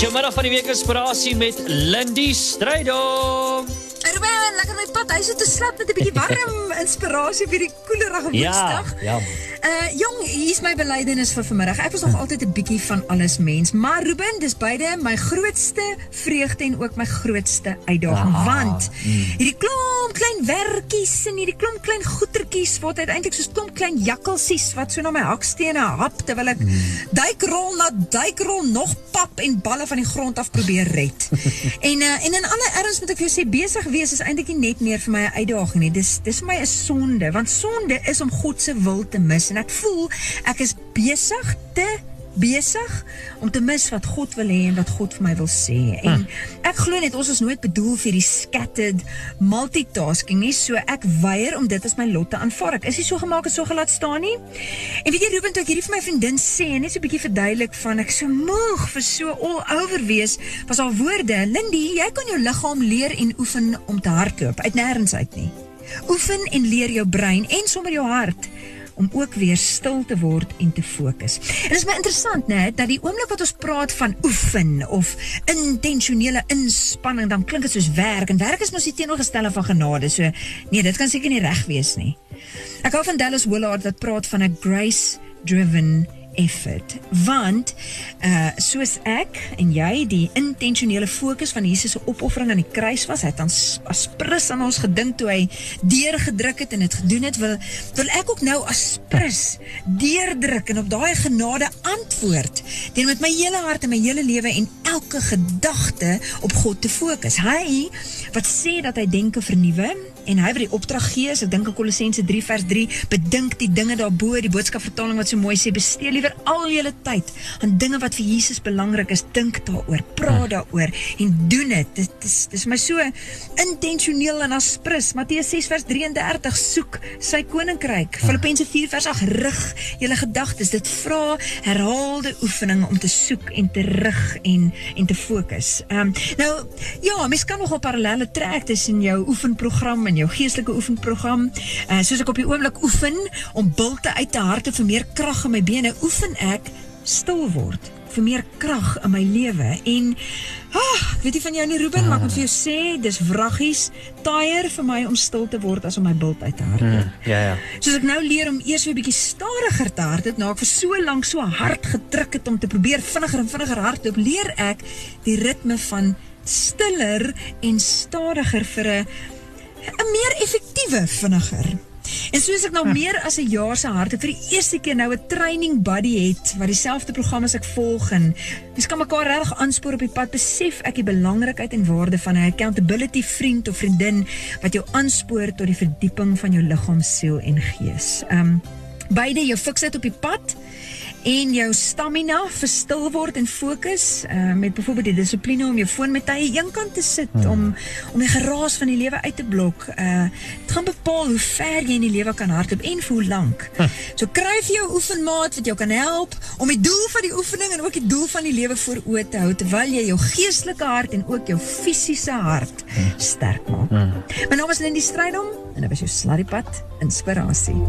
Dis jou middag van die week inspirasie met Lindy Strydom. Ruben, lekker my pad. Hy sit te slap met 'n bietjie warm inspirasie vir die koelerige Ja, Woensdag. ja. Uh jong, hier is my belydenis vir vanmiddag. Ek was nog altyd 'n bietjie van alles mens, maar Ruben, dis beide my grootste vreugde en ook my grootste uitdaging, Ah, want hierdie klomp klein werkies en hierdie klomp klein goetertjies word uiteindelik soos klomp klein jakkalsies wat so na my hakstene hap terwyl ek duikrol na duikrol nog pap en balle van die grond af probeer red. en uh, en in alle erns moet ek vir jou sê besig wees is eintlik nie net meer vir my 'n uitdaging nie. Dis dis vir my 'n sonde, want sonde is om God se wil te mis en ek voel ek is besig te besig om te mis wat God wil hê en wat God vir my wil sê. En ek glo net ons is nooit bedoel vir die scattered multitasking nie, so ek weier om dit as my lot te aanvaar. Ek is nie so gemaak en so gelaat staan nie. En weet jy Ruben, toe ek hierdie vir my vriendin sê, net so 'n bietjie verduidelik van ek so moeg vir so all over wees, was haar woorde, Lindy, jy kan jou liggaam leer en oefen om te hardloop uit nêrens uit nie. Oefen en leer jou brein en sommer jou hart om ook weer stil te word en te fokus. En dit is my interessant, né, dat die oomblik wat ons praat van oefen of intentionele inspanning, dan klink dit soos werk en werk is mos die teenoorgestelde van genade. So nee, dit kan seker nie reg wees nie. Ek hou van Dallas Willard wat praat van 'n grace-driven effort. Want uh soos ek en jy die intentionele fokus van Jesus se opoffering aan die kruis was het dan s- as prins aan ons gedink toe hy deurgedruk het en dit gedoen het wil wil ek ook nou as prins deurdruk en op daai genade antwoord deur met my hele hart en my hele lewe en elke gedagte op God te fokus hy wat sê dat hy denke vernuwe en hy wat die opdrag gee, ek dink aan Kolossense 3 vers 3, bedink die dinge daarbo, die boodskap vertaling wat so mooi sê, bestee liewer al julle tyd aan dinge wat vir Jesus belangrik is, dink daaroor, praat daaroor en doen dit. Dit is dis my so intentioneel en aspris. Matteus 6 vers 33, soek sy koninkryk. Filippense 4 vers 8, rig julle gedagtes. Dit vra herhaalde oefening om te soek en te rig en en te fokus. Ehm um, nou ja, mens kan nogal parallelle trek tussen jou oefenprogram en jou geestelike oefenprogram. Uh, soos ek op die oomblik oefen om bulte uit te harte vir meer krag in my bene, oefen ek stil word vir meer krag in my lewe en ah, ek weet nie van jou nie Ruben, maar ek moet vir jou sê, dis wraggies taaier vir my om stil te word as om my bult uit te hardloop. Ja ja. Soos ek nou leer om eers weer 'n bietjie stadiger te hardloop, nou ek vir so lank so hard gedruk het om te probeer vinniger en vinniger hardloop, leer ek die ritme van stiller en stadiger vir 'n 'n meer effektiewe vinniger. En soos ek nou meer as 'n jaar se harte vir die eerste keer nou 'n training buddy het wat dieselfde program as ek volg en mens kan mekaar reg aanspoor op die pad, besef ek die belangrikheid en waarde van 'n accountability vriend of vriendin wat jou aanspoor tot die verdieping van jou liggaam, siel en gees. Um beide jou fiksheid op die pad en jou stamina vir stil word en fokus uh, met byvoorbeeld die dissipline om jou foon met tye eenkant te sit hmm. om om die geraas van die lewe uit te blok. Uh dit gaan bepaal hoe ver jy in die lewe kan hardloop en vir hoe lank. Hmm. So kry vir jou oefenmaat wat jou kan help om die doel van die oefening en ook die doel van die lewe voor oë te hou terwyl jy jou geestelike hart en ook jou fisiese hart sterk maak. Hmm. My naam is Lindy Strydom en dit was jou Slarrypad inspirasie.